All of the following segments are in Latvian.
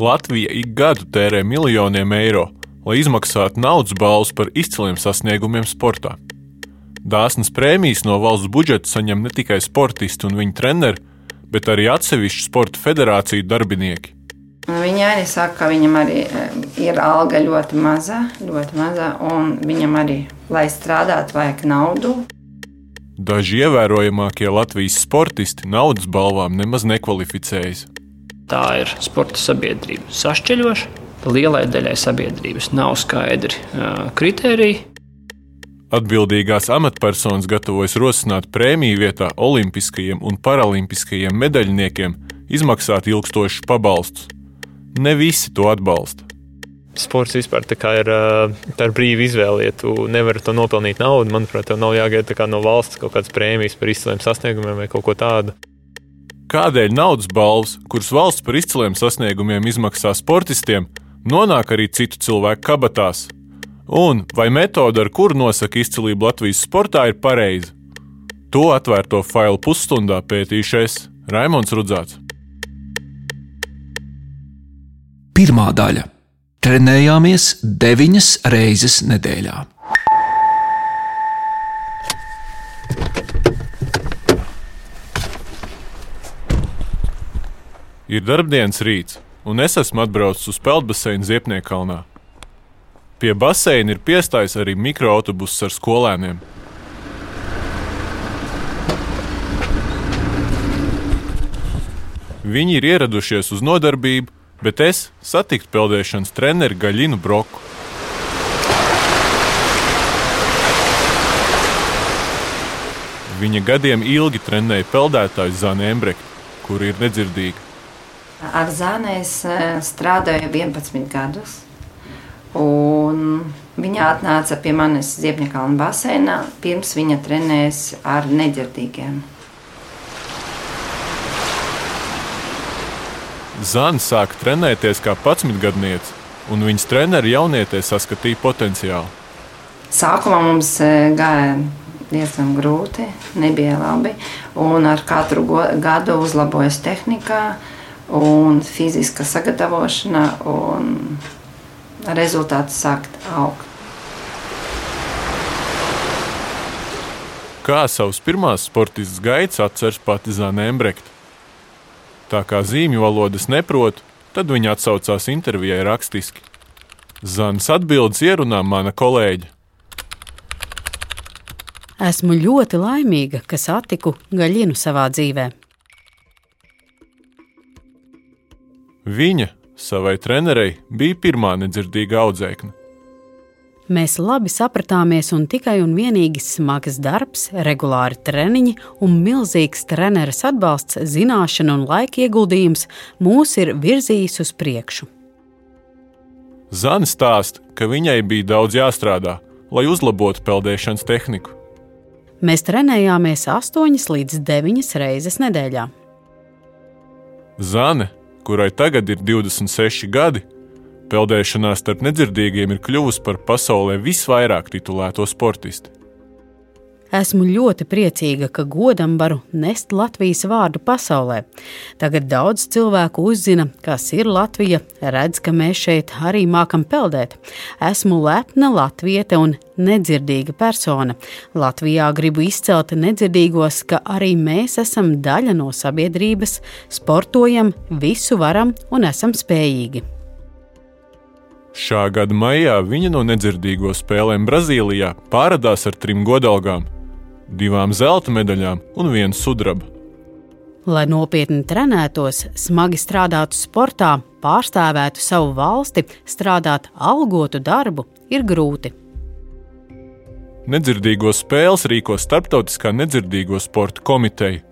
Latvija ik gadu tērē miljoniem eiro, lai izmaksātu naudas balvas par izciliem sasniegumiem sportā. Dāsnas prēmijas no valsts budžeta saņem ne tikai sportisti un viņu treneri, bet arī atsevišķu sporta federāciju darbinieki. Viņa arī saka, ka viņam arī eh, ir alga ļoti maza, ļoti maza, un viņam arī, lai strādātu, vajag naudu. Daži ievērojamākie Latvijas sportisti naudas balvām nemaz nekvalificējas. Tā ir sporta sabiedrība sašķeļoša. Lielai daļai sabiedrības nav skaidri uh, kriteriji. Atbildīgās amatpersonas gatavojas rosināt prēmiju vietā olimpiskajiem un paralimpiskajiem medaļniekiem izmaksāt ilgstošus pabalstus. Ne visi to atbalsta. Sports vispār ir, ir brīva izvēle. Ja tu nevari to nopelnīt naudu, manuprāt, tev nav jāgaida no valsts kaut kādas prēmijas par izciliem sasniegumiem vai kaut ko tādu. Kādēļ naudas balvas, kuras valsts par izciliem sasniegumiem izmaksā sportistiem, nonāk arī citu cilvēku kabatās? Un vai metode, ar kuru nosaka izcilību Latvijas sportā, ir pareiza? To atvērto failu pusstundā pētīšais Raimons Rudzāts. Pirmā daļa Trenējāmies deviņas reizes nedēļā. Ir darbdienas rīts, un es esmu atbraucis uz peldbaseinu Ziepniekalnā. Pie baseina ir piestājis arī mikroautobuss ar skolēniem. Viņi ir ieradušies uz nodarbību, bet es satiktu peldēšanas treneri Gaļinu Broku. Viņa gadiem ilgi trenēja peldētāju Zānu Embreku, kur ir nedzirdīga. Ar Zānu es eh, strādāju 11 gadus. Un viņa atnāca pie manis Ziepņakalna baseinā, pirms viņa trenējas ar nedzirdīgiem. Zana sāka trenēties kā 11 gadniece, un viņas treneri jaunietē saskatīja potenciālu. Sākumā mums e, gāja diezgan grūti, nebija labi. Un ar katru gadu uzlabojas tehnika un fiziska sagatavošana, un rezultāti sākt augt. Kā savus pirmās sportistas gaitas atceras pati Zana Embrekta? Tā kā zīmju valodas neprot, tad viņa atsaucās intervijai rakstiski. Zanas atbildes ierunā mana kolēģe. Esmu ļoti laimīga, ka satiku gaļinu savā dzīvē. Viņa savai trenerei bija pirmā nedzirdīga audzēkne. Mēs labi sapratāmies, un tikai un vienīgi smags darbs, regulāri treniņi un milzīgs treneris atbalsts, zināšana un laika ieguldījums mūs ir virzījis uz priekšu. Zana stāsta, ka viņai bija daudz jāstrādā, lai uzlabotu peldēšanas tehniku. Mēs trenējāmies 8 līdz 9 reizes nedēļā. Zane, kurai tagad ir 26 gadi, Peldēšanā starp nedzirdīgiem ir kļuvusi par pasaulē visvairāk titulēto sportistu. Esmu ļoti priecīga, ka godam varu nest Latvijas vārdu pasaulē. Tagad daudz cilvēku uzzina, kas ir Latvija, redz, ka mēs šeit arī mākam peldēt. Esmu lepna latviete un nedzirdīga persona. Latvijā gribu izcelt nedzirdīgos, ka arī mēs esam daļa no sabiedrības, sportojam, visu varam un esam spējīgi. Šā gada maijā viņa no nedzirdīgo spēlēm Brazīlijā pārādās ar trim godalgām, divām zelta medaļām un vienu sudraba. Lai nopietni trenētos, smagi strādātu sportā, pārstāvētu savu valsti, strādāt algotu darbu, ir grūti. Nedzirdīgo spēles rīko Startautiskā nedzirdīgo sporta komiteja,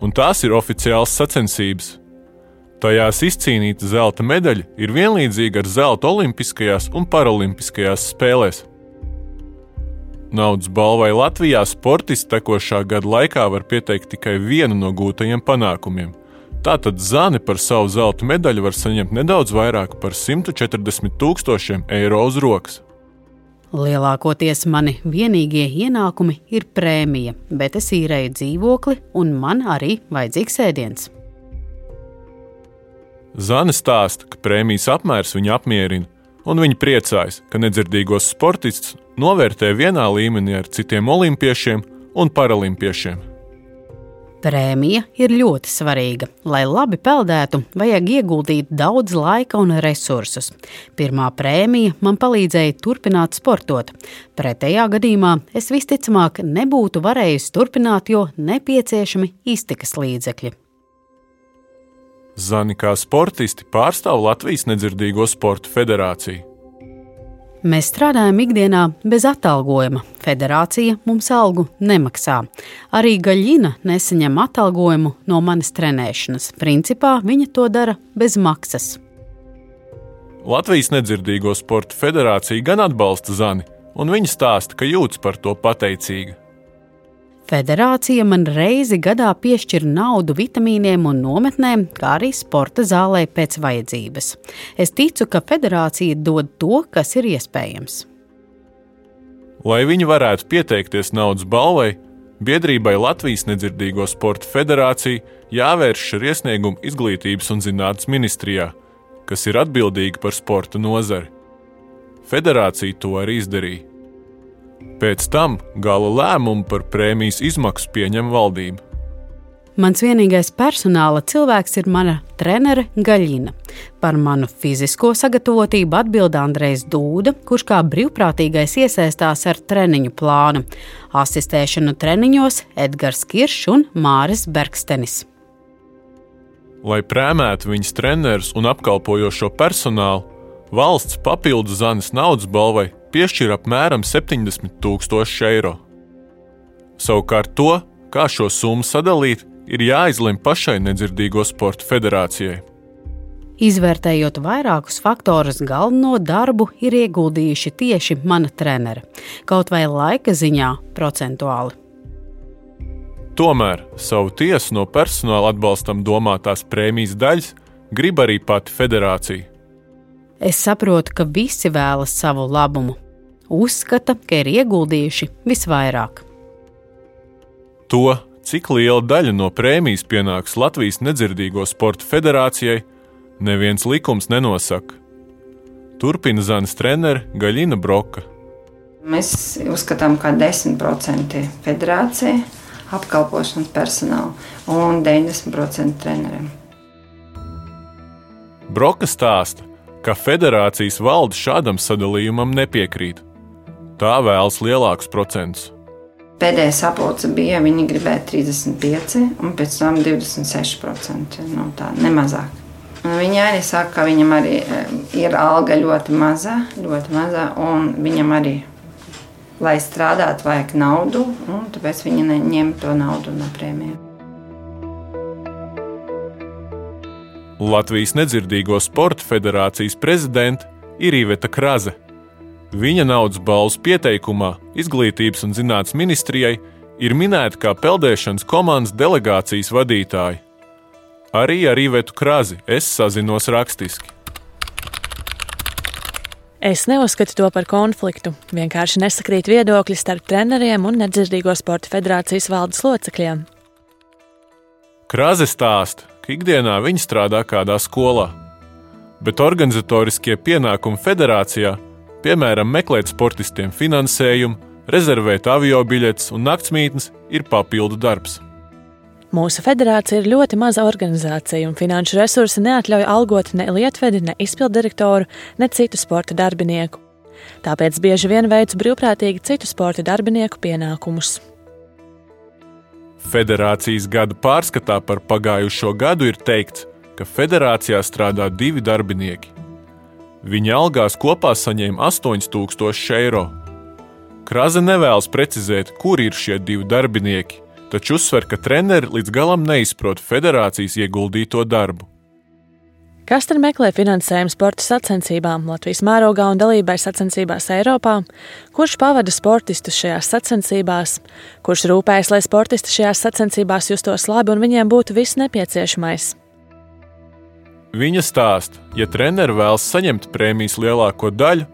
un tās ir oficiāls sacensības. Tajās izcīnīta zelta medaļa ir vienlīdzīga ar zelta Olimpiskajās un Paralimpiskajās spēlēs. Naudas balvai Latvijā sportists tekošā gada laikā var pieteikt tikai vienu no gūtajiem panākumiem. Tātad Zane par savu zelta medaļu var saņemt nedaudz vairāk par 140 tūkstošiem eiro uz rokas. Lielākoties mani vienīgie ienākumi ir prēmija, bet es īrēju dzīvokli un man arī vajadzīgs ēdiens. Zana stāsta, ka prēmijas apmērs viņu apmierina, un viņa priecājas, ka nedzirdīgos sportists novērtē vienā līmenī ar citiem olimpiešiem un paralimpiešiem. Prēmija ir ļoti svarīga. Lai labi peldētu, vajag ieguldīt daudz laika un resursus. Pirmā prēmija man palīdzēja turpināt sportot. Pretējā gadījumā es visticamāk nebūtu varējusi turpināt, jo nepieciešami iztikas līdzekļi. Zani kā sportisti pārstāv Latvijas Nedzirdīgo sporta federāciju. Mēs strādājam ikdienā bez atalgojuma. Federācija mums algu nemaksā. Arī Gaļina nesaņem atalgojumu no manas trenēšanas. Principā viņa to dara bez maksas. Latvijas Nedzirdīgo sporta federācija gan atbalsta Zani, un viņa stāsta, ka jūtas par to pateicīga. Federācija man reizi gadā piešķir naudu vitamīniem un nometnēm, kā arī sporta zālē pēc vajadzības. Es ticu, ka federācija dod to, kas ir iespējams. Lai viņi varētu pieteikties naudas balvai, biedrībai Latvijas Nedzirdīgo sporta federācija jāvēršas ar iesniegumu Izglītības un zinātnes ministrijā, kas ir atbildīga par sporta nozari. Federācija to arī izdarīja. Pēc tam gala lēmumu par prēmijas izmaksu pieņem valdība. Mans vienīgais personāla cilvēks ir mana trenere Gaļina. Par manu fizisko sagatavotību atbild Andrejs Dūda, kurš kā brīvprātīgais iesaistās ar treniņu plānu. Asistēšanu treniņos Edgars Kiršs un Māris Bergstenis. Lai prēmētu viņas trenerus un apkalpojošo personālu, valsts papildus Zanes naudas balvai piešķir apmēram 70 tūkstoši eiro. Savukārt to, kā šo summu sadalīt, ir jāizlemj pašai nedzirdīgo sporta federācijai. Izvērtējot vairākus faktorus, galveno darbu ir ieguldījuši tieši mana trenere, kaut vai laika ziņā, procentuāli. Tomēr savu tiesu no personāla atbalstam domātās prēmijas daļas grib arī pati federācija. Es saprotu, ka visi vēlas savu labumu, uzskata, ka ir ieguldījuši visvairāk. To, cik liela daļa no prēmijas pienāks Latvijas Nedzirdīgo sporta federācijai, neviens likums nenosaka. Turpina Zanes treneris Gaļina Broka. Mēs uzskatām, ka 10% federācija, apkalpošanas personāla un 90% treneriem. Broka stāsta, ka federācijas valde šādam sadalījumam nepiekrīt tā vēlas lielākus procentus. Pēdējais apelsīns bija, viņi gribēja 35, un pēc tam 26%. Nu, tā nemazāk. Viņa arī saka, ka viņam arī eh, ir alga ļoti maza, ļoti maza, un viņam arī, lai strādātu, vajag naudu, un tāpēc viņi neņem to naudu no prēmijām. Latvijas Nedzirdīgo sporta federācijas prezidente ir Iveta Kraze. Viņa naudas balvas pieteikumā Izglītības un zinātnes ministrijai ir minēta kā peldēšanas komandas delegācijas vadītāja. Arī ar Ivetu Krazi es sazinos rakstiski. Es neuzskatu to par konfliktu. Vienkārši nesakrīt viedokļi starp treneriem un nedzirdīgo sporta federācijas valdes locekļiem. Kraze stāsta, ka ikdienā viņa strādā kādā skolā, bet organizatoriskie pienākumi federācijā Piemēram, meklēt sportistiem finansējumu, rezervēt avio biļetes un naktsmītnes ir papildu darbs. Mūsu federācija ir ļoti maza organizācija, un finanšu resursi neatļauj algot ne lietvedi, ne izpilddirektoru, ne citu sporta darbinieku. Tāpēc bieži vien veicu brīvprātīgi citu sporta darbinieku pienākumus. Federācijas gada pārskatā par pagājušo gadu ir teikts, ka federācijā strādā divi darbinieki Viņa algās kopā saņēma 8000 eiro. Kraze nevēlas precizēt, kur ir šie divi darbinieki, taču uzsver, ka treneri līdz galam neizprot federācijas ieguldīto darbu. Kas tad meklē finansējumu sporta sacensībām Latvijas mērogā un dalībai sacensībās Eiropā? Kurš pavada sportistus šajās sacensībās? Kurš rūpējas, lai sportisti šajās sacensībās justos labi un viņiem būtu viss nepieciešamais? Viņa stāsta, ja treneris vēlas saņemt prēmijas lielāko daļu,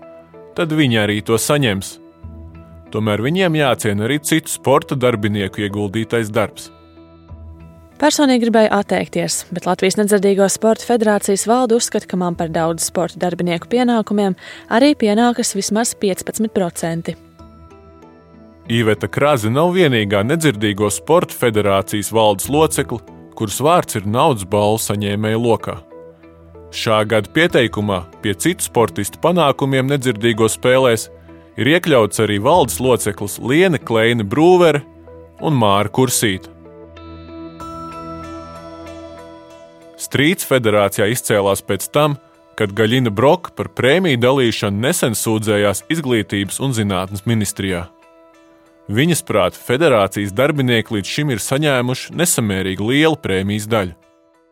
tad viņi arī to saņems. Tomēr viņiem jāciena arī citu sporta darbinieku ieguldītais darbs. Personīgi gribēju atteikties, bet Latvijas Nedzirdīgo sporta federācijas valde uzskata, ka man par daudz sporta darbinieku pienākumiem arī pienākas vismaz 15%. Īveta Krāze nav vienīgā nedzirdīgo sporta federācijas valdes locekle, kuras vārds ir naudas balvu saņēmēja lokā. Šā gada pieteikumā pie citu sportistu panākumiem nedzirdīgo spēlēs ir iekļauts arī valdes loceklis Liene Kleine Brūvere un Māra Kursīta. Strīds federācijā izcēlās pēc tam, kad Gaļina Broka par prēmiju dalīšanu nesen sūdzējās Izglītības un zinātnes ministrijā. Viņas prāt, federācijas darbinieki līdz šim ir saņēmuši nesamērīgi lielu prēmijas daļu.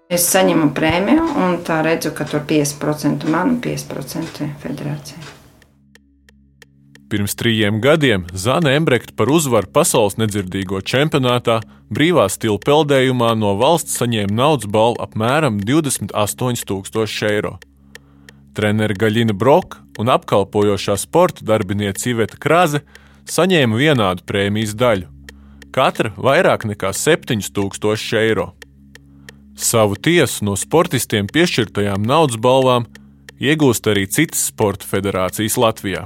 Es saņemu prēmiju, un tā redzu, ka tur 5% man un 5% federācija. Pirms trījiem gadiem Zana Embrekta par uzvaru pasaules nedzirdīgo čempionātā brīvā stila peldējumā no valsts saņēma naudas balvu apmēram 28,000 eiro. Treneris Gaļina Broka un apkalpojošā sporta darbiniece Iveta Krāze saņēma vienādu prēmijas daļu, katra vairāk nekā 7,000 eiro. Savu tiesu no sportistiem piešķirtajām naudas balvām iegūst arī citas sporta federācijas Latvijā.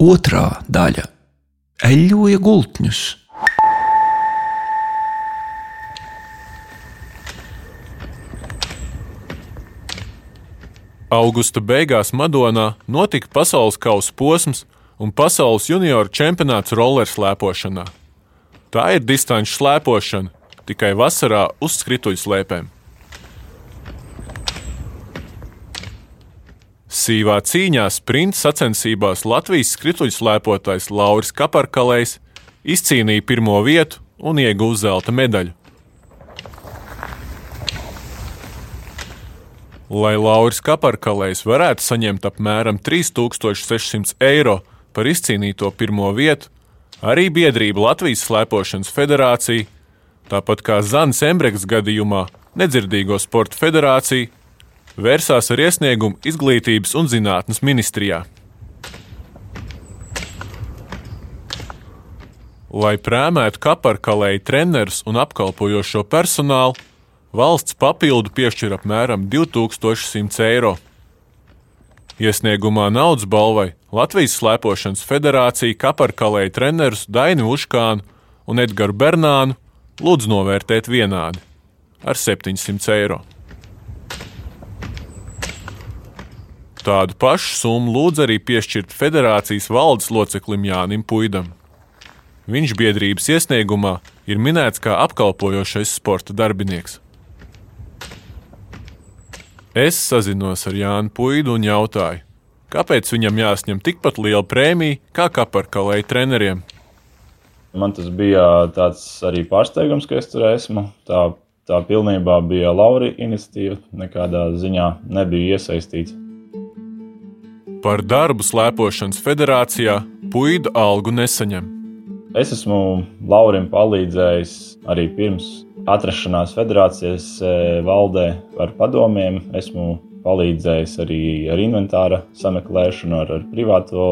Otrā daļa - eļļoja gultņus. Augusta beigās Madonā notika pasaules kausa posms un pasaules junioru čempionāts roller slēpošanā. Tā ir distanču slēpošana, tikai vasarā uz skrituļu slēpēm. Sīvā cīņā sprinta sacensībās Latvijas skrituļslēpotājs Lauris Kaparkalējs izcīnīja pirmo vietu un ieguva zelta medaļu. Lai Lauris Kaparkalējs varētu saņemt apmēram 3600 eiro par izcīnīto pirmo vietu, arī biedrība Latvijas Slēpošanas federācija, tāpat kā Zanas Embreks gadījumā, Nedzirdīgo sporta federācija vērsās ar iesniegumu Izglītības un zinātnes ministrijā. Lai prēmētu kaparkalēju trenerus un apkalpojošo personālu, valsts papildu piešķir apmēram 2100 eiro. Iesniegumā naudas balvai Latvijas Slēpošanas federācija kaparkalēju trenerus Dainu Uškānu un Edgars Bernānu lūdz novērtēt vienādi ar 700 eiro. Tādu pašu summu lūdz arī piešķirt federācijas valdes loceklim Jānim Puidam. Viņš biedrības iesniegumā ir minēts kā apkalpojošais sporta darbinieks. Es sazinos ar Jānu Puidu un jautāju, kāpēc viņam jāsņem tikpat liela prēmija kā kaparkalēju treneriem. Man tas bija tāds arī pārsteigums, ka es tur esmu. Tā, tā pilnībā bija Laura iniciatīva, nekādā ziņā nebija iesaistīts. Par darbu slēpošanas federācijā puidu algu nesaņem. Es esmu Laurim palīdzējis arī pirms atrašanās federācijas e, valdē ar padomiem. Esmu palīdzējis arī ar inventāra sameklēšanu, ar, ar privāto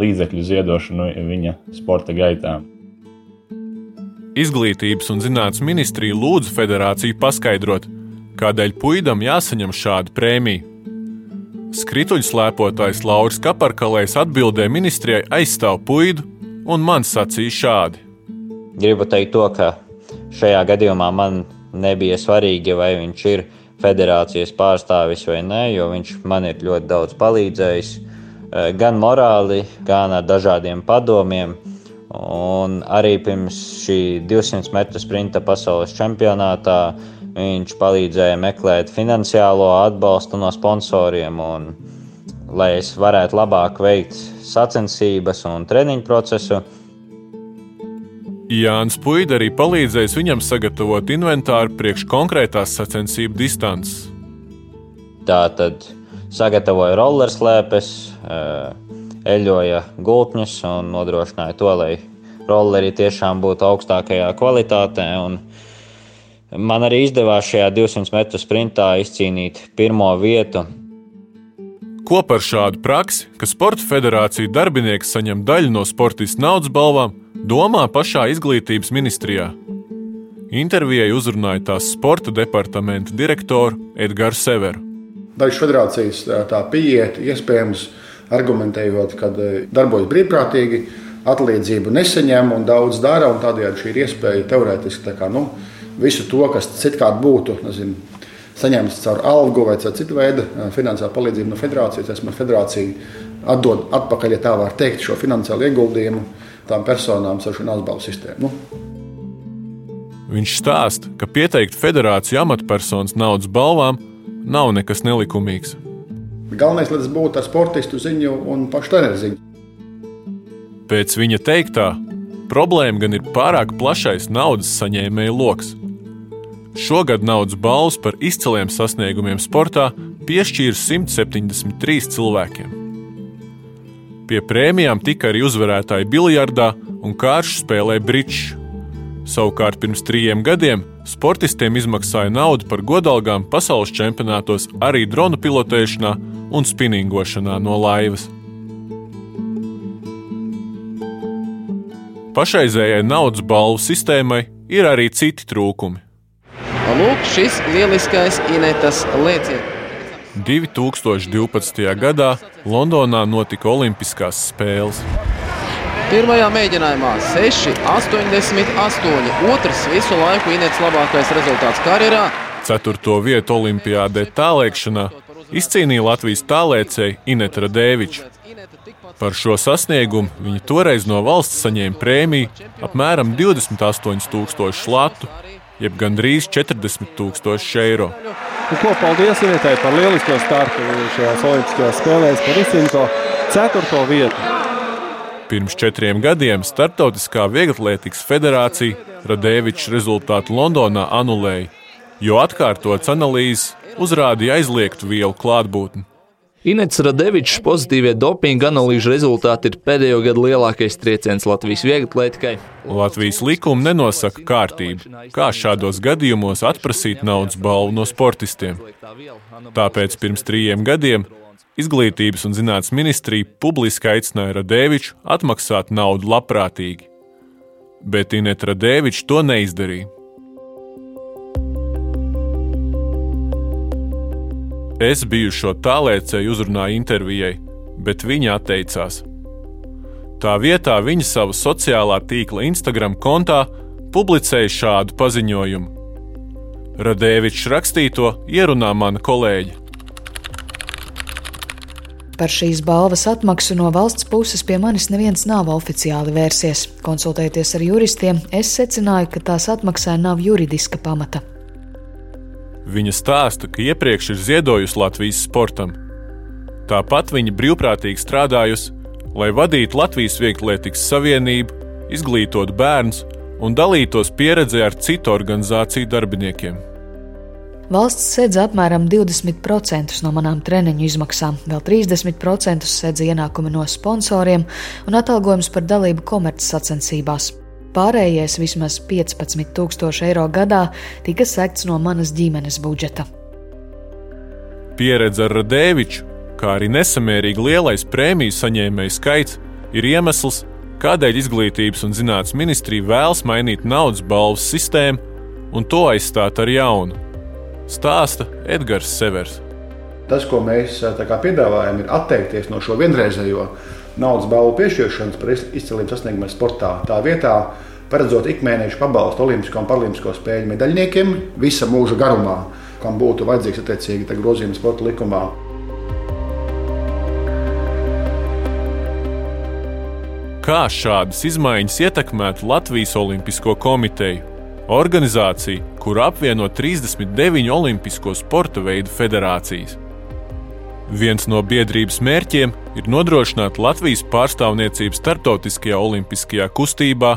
līdzekļu ziedošanu viņa sporta gaitām. Izglītības un zinātnes ministrija lūdza federāciju paskaidrot, kādēļ puidam jāsaņem šāda prēmija. Skrituļslēpotājs Lauris Kaparkalējs atbildēja ministrijai aizstāv puidu, un man sacīja šādi. Gribu teikt to, ka šajā gadījumā man nebija svarīgi, vai viņš ir federācijas pārstāvis vai nē, jo viņš man ir ļoti daudz palīdzējis, eh, gan morāli, gan ar dažādiem padomiem. Un arī pirms šī 200 metru sprinta pasaules čempionātā Viņš palīdzēja meklēt finansiālo atbalstu no sponsoriem, un, lai es varētu labāk veikt sacensības un treniņu procesu. Jānis Puida arī palīdzējis viņam sagatavot inventāru priekš konkrētās sacensību distances. Tā tad sagatavoja rollerslēpes, eh, eļoja gultņus un nodrošināja to, lai rolleri tiešām būtu augstākajā kvalitātē. Un, Man arī izdevās šajā 200 metru sprintā izcīnīt pirmo vietu. Ko par šādu praksi, ka Sporta federācija darbinieks saņem daļu no sportistu naudas balvām, domā pašā izglītības ministrijā? Intervijai uzrunāja tās sporta departamenta direktoru Edgars Severu. Dažas federācijas tā pieiet, iespējams, argumentējot, ka darbojas brīvprātīgi, atlīdzību nesaņem un daudz dara. Tādējādi šī ir iespēja teorētiski kā, nu, visu to, kas citādi būtu nezinu, saņemts caur algu vai caur citu veidu finansiālu palīdzību no federācijas. Esmu federācija atdod atpakaļ, ja tā var teikt, šo finansiālu ieguldījumu tām personām ar šo balvu sistēmu. Nu, Viņš stāsta, ka pieteikt federāciju amatpersonas naudas balvām nav nekas nelikumīgs. Galvenais, lai tas būtu ar sportistu ziņu un pašu treneru ziņu. Pēc viņa teiktā, problēma gan ir pārāk plašais naudas saņēmēju lokus. Šogad naudas balvas par izciliem sasniegumiem sportā piešķīra 173 cilvēkiem. Pie prēmijām tika arī uzvarētāji biljardā un kāršu spēlē briču. Savukārt pirms trījiem gadiem sportistiem izmaksāja naudu par godalgām pasaules čempionātos, arī dronu pilotēšanā un spinningošanā no laivas. Pašreizējai naudas balvu sistēmai ir arī citi trūkumi. Lūk, šis lieliskais Inetas lēciens. 2012. gadā Londonā notika Olimpiskās spēles. Pirmajā mēģinājumā 6,88. Otrs visu laiku Inês labākais rezultāts karjerā. Ceturto vietu Olimpijādē tālēkšanā izcīnīja Latvijas tālēcēja Inēta Radēviča. Par šo sasniegumu viņa toreiz no valsts saņēma prēmiju apmēram 28,000 latu, jeb gandrīz 40,000 eiro. Un ko paldies Inētai par lielisko startu šajās Olimpiskajās spēlēs, par izcīnīto ceturto vietu. Pirms četriem gadiem Startautiskā Vieglatlētikas federācija Radēvičs rezultātu Londonā anulēja, jo atkārtots analīzes uzrādīja aizliegtu vielu klātbūtni. Inets Radevičs pozitīvie dopinga analīžu rezultāti ir pēdējo gadu lielākais trieciens Latvijas vieglatlētikai. Latvijas likumi nenosaka kārtību, kā šādos gadījumos atprasīt naudas balvu no sportistiem. Tāpēc pirms trījiem gadiem Izglītības un zinātnes ministrija publiski aicināja Radēviču atmaksāt naudu labprātīgi, bet Inês Radēvičs to neizdarīja. Es biju šo tālēcēju uzrunāju intervijai, bet viņa atteicās. Tā vietā viņa savā sociālā tīkla Instagram kontā publicēja šādu paziņojumu. Radēvičs rakstīto ierunā mana kolēģe. Par šīs balvas atmaksu no valsts puses pie manis neviens nav oficiāli vērsies. Konsultējoties ar juristiem, es secināju, ka tās atmaksai nav juridiska pamata. Viņa stāsta, ka iepriekš ir ziedojusi Latvijas sportam. Tāpat viņa brīvprātīgi strādājusi, lai vadītu Latvijas Vieglietīgas Savienību, izglītotu bērnus un dalītos pieredzē ar citu organizāciju darbiniekiem. Valsts sedz apmēram 20% no manām treniņu izmaksām, vēl 30% sedz ienākumi no sponsoriem un atalgojums par dalību komercsacensībās. Pārējais vismaz 15,000 eiro gadā tika sekts no manas ģimenes budžeta. Pieredze ar Radēviču, kā arī nesamērīgi lielais prēmiju saņēmēju skaits, ir iemesls, kādēļ Izglītības un zinātnes ministrija vēlas mainīt naudas balvas sistēmu un to aizstāt ar jaunu stāsta Edgars Severs. Tas, ko mēs piedāvājam, ir atteikties no šo vienreizējo naudas balvu piešķiršanas par izciliem sasniegumiem sportā. Tā vietā paredzot ikmēneša pabalstu Olimpisko un Paralimpisko spēļu medaļniekiem visa mūža garumā, kam būtu vajadzīgs attiecīgi grozījums sporta likumā. Kā šādas izmaiņas ietekmētu Latvijas Olimpisko komiteju? Organizācija, kur apvieno 39 olimpisko sporta veidu federācijas. Viens no biedrības mērķiem ir nodrošināt Latvijas pārstāvniecību starptautiskajā olimpiskajā kustībā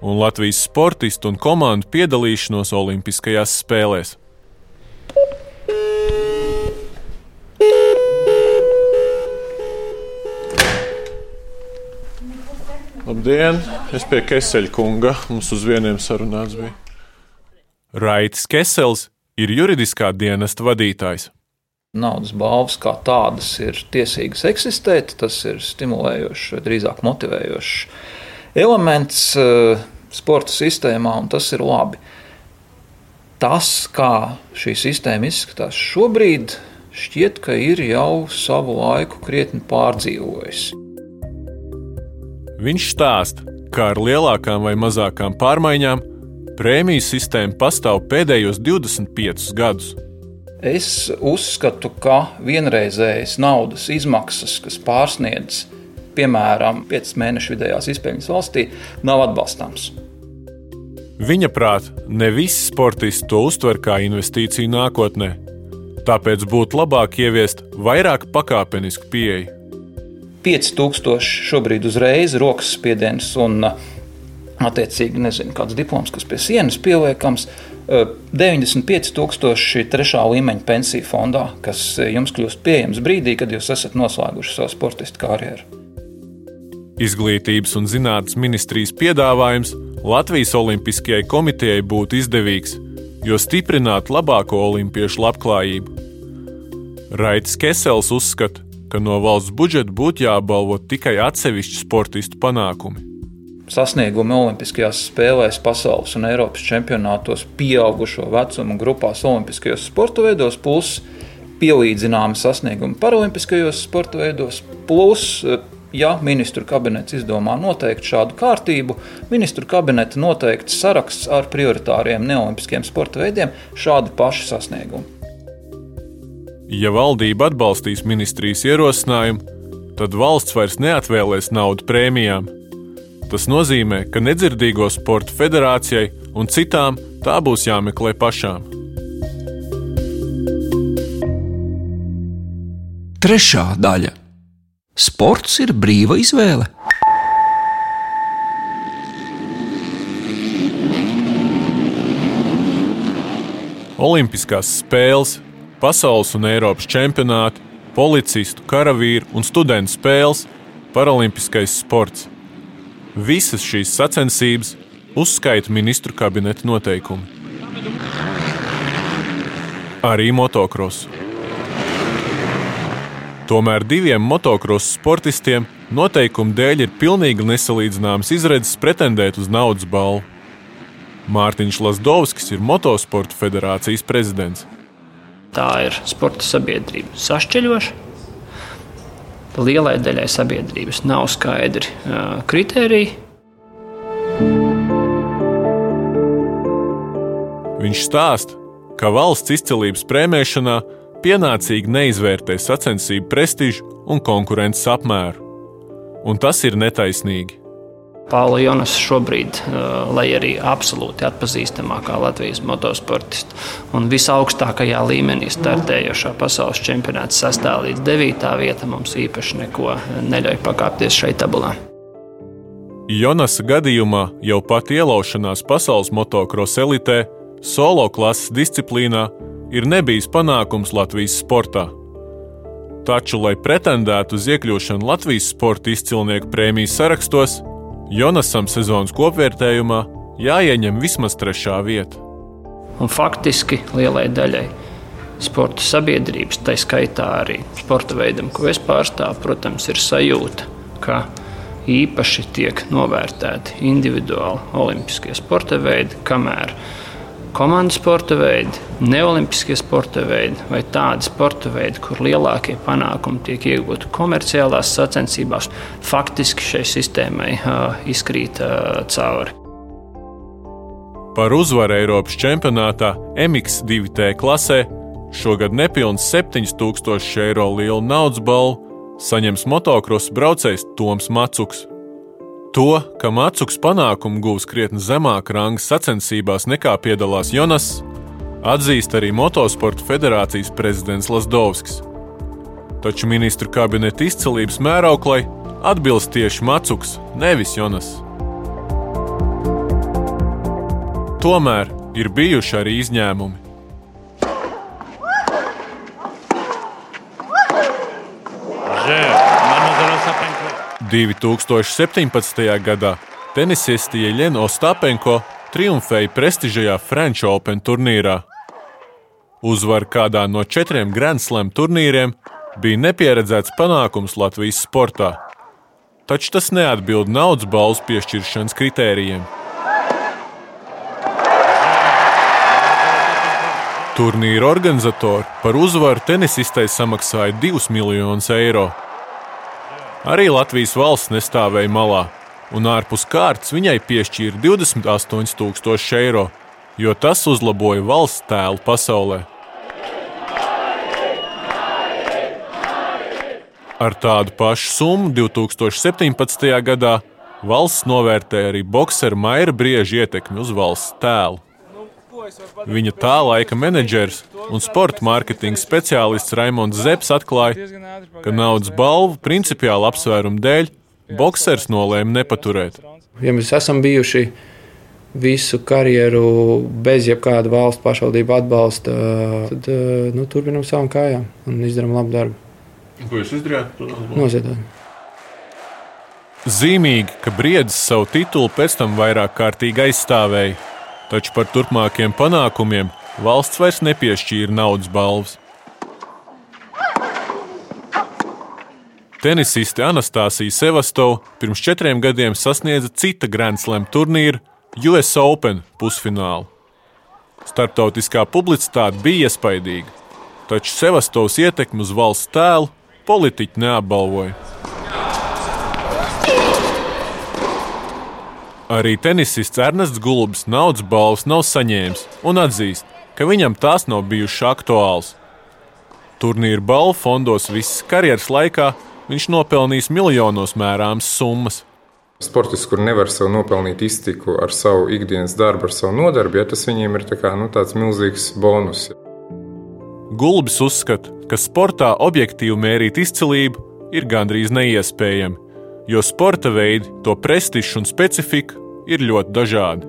un Latvijas sportistu un komandu piedalīšanos Olimpiskajās spēlēs. Labdien! Es pie Keseļa kunga. Mums uz vieniem sarunāts bija. Raitis Kesels ir juridiskā dienesta vadītājs. Naudas balvas kā tādas ir tiesīgas eksistēt, tas ir stimulējošs, drīzāk motivējošs elements eh, sporta sistēmā, un tas ir labi. tas, kā šī sistēma izskatās šobrīd, šķiet, ka ir jau savu laiku krietni pārdzīvojis. Viņš stāsta, ka ar lielākām vai mazākām pārmaiņām prēmiju sistēma pastāv pēdējos 25 gadus. Es uzskatu, ka vienreizējas naudas izmaksas, kas pārsniedz piemēram 5 mēnešu vidējās izpējas valstī, nav atbalstāms. Viņa prāt, ne visi sportisti to uztver kā investīciju nākotnē. Tāpēc būtu labāk ieviest vairāk pakāpenisku pieeju. 5000 šobrīd uzreiz rokas spiediens un attiecīgi nezinu, kāds diploms, kas pie sienas pieliekams. 95,000 trešā līmeņa pensiju fondā, kas jums kļūst pieejams brīdī, kad jūs esat noslēguši savu sportistu karjeru. Izglītības un zinātnes ministrijas piedāvājums Latvijas Olimpiskajai komitejai būtu izdevīgs, jo stiprinātu labāko olimpiešu labklājību. Raits Kesels uzskata, ka no valsts budžeta būtu jābalvo tikai atsevišķu sportistu panākumi sasniegumi Olimpiskajās spēlēs, pasaules un Eiropas čempionātos, pieaugušo vecumu grupās, Olimpiskajos sporta veidos, plus pielīdzināmi sasniegumi Paralimpiskajos sporta veidos, plus Ja ministru kabinets izdomā noteikt šādu kārtību, ministru kabineta noteikts saraksts ar prioritāriem neolimpiskiem sporta veidiem, šādi paši sasniegumi. Ja valdība atbalstīs ministrijas ierosinājumu, tad valsts vairs neatvēlēs naudu prēmijām, Tas nozīmē, ka nedzirdīgo sporta federācijai un citām tā būs jāmeklē pašām. Trešā daļa - sports ir brīva izvēle. Olimpiskās spēles, pasaules un Eiropas čempionāti, policistu, karavīru un studentu spēles, paralimpiskais sports. Visas šīs sacensības uzskaita ministru kabineta noteikumi. Arī motocrossu. Tomēr diviem motocrossu sportistiem noteikumu dēļ ir pilnīgi nesalīdzināmas izredzes pretendēt uz naudas balvu. Mārtiņš Lasdovskis ir Motosporta federācijas prezidents. Tā ir sporta sabiedrība sašķeļoša lielai daļai sabiedrības nav skaidri kritēriji. Viņš stāsta, ka valsts izcilības prēmēšanā pienācīgi neizvērtē sacensību prestižu un konkurences apmēru. Un tas ir netaisnīgi. Paula Jonas šobrīd, lai arī absolūti atpazīstamākā Latvijas motosportista un visaugstākajā līmenī startējošā pasaules čempionāta sastāv līdz 9. vieta, mums īpaši neko neļauj pakāpties šai tabulā. Jonas gadījumā jau pat ielaušanās pasaules motocross elitē, solo klases disciplīnā, ir nebijis panākums Latvijas sportā. Taču, lai pretendētu uz iekļūšanu Latvijas sporta izcilnieku prēmijas sarakstos, Jonasam sezonas kopvērtējumā jāieņem vismaz trešā vieta. Un faktiski lielai daļai sporta sabiedrības, tā skaitā arī sporta veidam, ko es pārstāvu, protams, ir sajūta, ka īpaši tiek novērtēti individuāli olimpiskie sporta veidi, kamēr komandas sporta veidi, neolimpiskie sporta veidi vai tādi sporta veidi, kur lielākie panākumi tiek iegūti komerciālās sacensībās, faktiski šai sistēmai uh, izkrīt uh, cauri. Par uzvaru Eiropas čempionātā MX2T klasē šogad nepilns 7000 eiro lielu naudas balvu saņems motocross braucējs Toms Macuks. To, ka Macuks panākumu gūs krietni zemāk rangas sacensībās nekā piedalās Jonas, atzīst arī Motosporta federācijas prezidents Lasdovskis. Taču ministru kabineta izcilības mērauklai atbilst tieši Macuks, nevis Jonas. Tomēr ir bijuši arī izņēmumi. 2017. gadā tenisiste Jeļena Ostapenko triumfēja prestižajā French Open turnīrā. Uzvara kādā no četriem Grand Slam turnīriem bija nepieredzēts panākums Latvijas sportā, taču tas neatbild naudas balvas piešķiršanas kritērijiem. Turnīra organizatori par uzvaru tenisistei samaksāja 2 miljonus eiro. Arī Latvijas valsts nestāvēja malā, un ārpus kārtas viņai piešķīra 28,000 eiro, jo tas uzlaboja valsts tēlu pasaulē. Ar tādu pašu summu 2017. gadā valsts novērtēja arī boxera Maira Brieža ietekmi uz valsts tēlu. Viņa tā laika menedžers un sporta mārketinga speciālists Raimons Zepes atklāja, ka naudas balvu principiāli apsvērumu dēļ boxers nolēma nepaturēt. Ja mēs esam bijuši visu karjeru bez jebkāda valsts pašvaldību atbalsta, tad nu, turpinām savām kājām un izdarām labu darbu. Ko jūs izdarījāt? Noziedojam. Zīmīgi, ka Briedis savu titulu pēc tam vairāk kārtīgi aizstāvēja taču par turpmākiem panākumiem valsts vairs nepiešķīra naudas balvas. Tenisiste Anastasija Sevastova pirms četriem gadiem sasniedza cita Grand Slam turnīra US Open pusfinālu. Startautiskā publicitāte bija iespaidīga, taču Sevastovas ietekmi uz valsts tēlu politiķi neapbalvoja. Arī tenisists Ernests Gulbis naudas balvas nav saņēmis un atzīst, ka viņam tās nav bijušas aktuāls. Turnīra balvu fondos visas karjeras laikā viņš nopelnījis miljonos mērāmas summas. Sportists, kur nevar sev nopelnīt iztiku ar savu ikdienas darbu, ar savu nodarbi, ja tas viņiem ir tā kā, nu, tāds milzīgs bonus. Gulbis uzskata, ka sportā objektīvi mērīt izcilību ir gandrīz neiespējami, jo sporta veidi, to prestižs un specifika ir ļoti dažādi.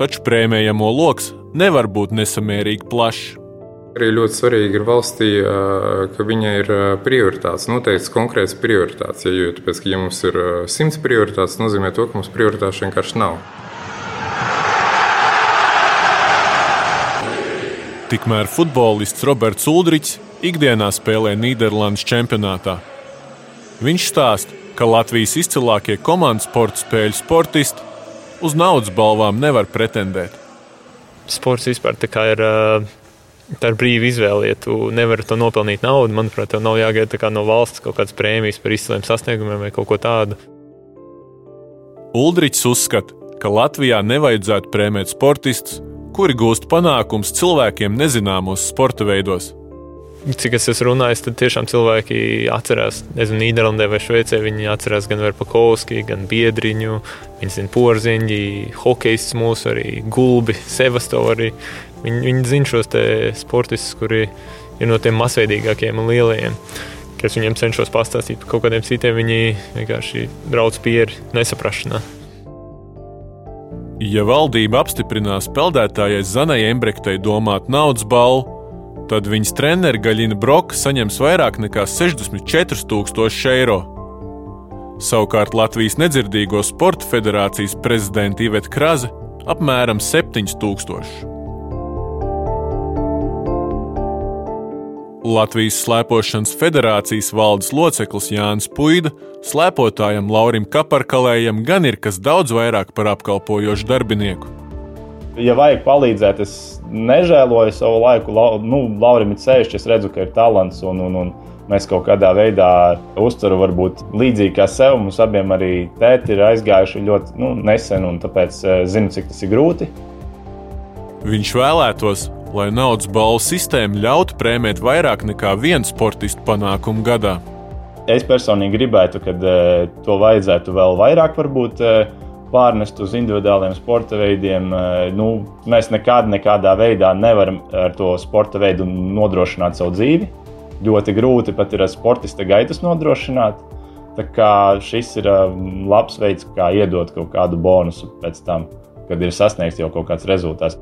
Taču prēmējamo lokus nevar būt nesamērīgi plašs. Arī ļoti svarīgi ir valstī, ka viņai ir prioritātes, noteikts konkrēts prioritātes. Ja, jo, tāpēc, ja mums ir simts prioritātes, tas nozīmē, to, ka mums prioritātes vienkārši nav. Tikmēr futbolists Roberts Uldrichs ikdienā spēlē Nīderlandes čempionātā. Viņš stāsta, ka Latvijas izcilākie komandas sporta spēļu sportisti uz naudas balvām nevar pretendēt. Sports vispār ir. Ir brīva izvēle. Ja tu nevari to nopelnīt naudu, manuprāt, tev nav jāgaida no valsts kaut kādas prēmijas par izciliem sasniegumiem vai kaut ko tādu. Uldrichs uzskata, ka Latvijā nevajadzētu prēmēt sportistus, kuri gūst panākumus cilvēkiem nezināmos sporta veidos cik es esmu runājis, tad tiešām cilvēki atcerās, nezinu, Nīderlandē vai Šveicē. Viņi atcerās gan Verpakovski, gan Biedriņu, viņi zina porziņģi, hokeists mūsu, arī gulbi, Sevastovu arī. Viņi, viņi zina šos sportistus, kuri ir no tiem masveidīgākiem un lielajiem. Es viņiem cenšos pastāstīt par kaut kādiem citiem, viņi vienkārši brauc pieri nesaprašanā. Ja valdība apstiprinās peldētājai Zanai Embrektei domāt naudas balvu, tad viņas treneris Gaļina Broka saņems vairāk nekā 64,000 eiro. Savukārt Latvijas Nedzirdīgo sporta federācijas prezidenta Iveta Kraze apmēram 7,000. Latvijas Slēpošanas federācijas valdes loceklis Jānis Puida slēpotājam Laurim Kaparkalējam gan ir kas daudz vairāk par apkalpojošu darbinieku. Ja vajag palīdzēt, es nežēloju savu laiku. Nu, Laurim ir ceļš, es redzu, ka ir talants. Un, un, un mēs kaut kādā veidā uztveram, varbūt līdzīgi kā sev. Mums abiem arī tēti ir aizgājuši ļoti nu, nesen, un tāpēc eh, zinu, cik tas ir grūti. Viņš vēlētos, lai naudas balvu sistēma ļautu prēmēt vairāk nekā vienu sportistu panākumu gadā. Es personīgi gribētu, ka uh, to vajadzētu vēl vairāk, varbūt. Pārnest uz individuāliem sporta veidiem. Eh, nu, mēs nekad, nekādā veidā nevaram ar to sporta veidu nodrošināt savu dzīvi. Ļoti grūti pat ir ar sportista gaitas nodrošināt. Tā kā šis ir eh, labs veids, kā iedot kaut kādu bonusu pēc tam, kad ir sasniegts jau kaut kāds rezultāts.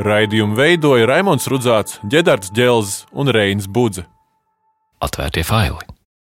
Raidījumu veidoja Raimons Rudzāts, Gedards Dželzs un Reinis Budze. Atvērtie faili!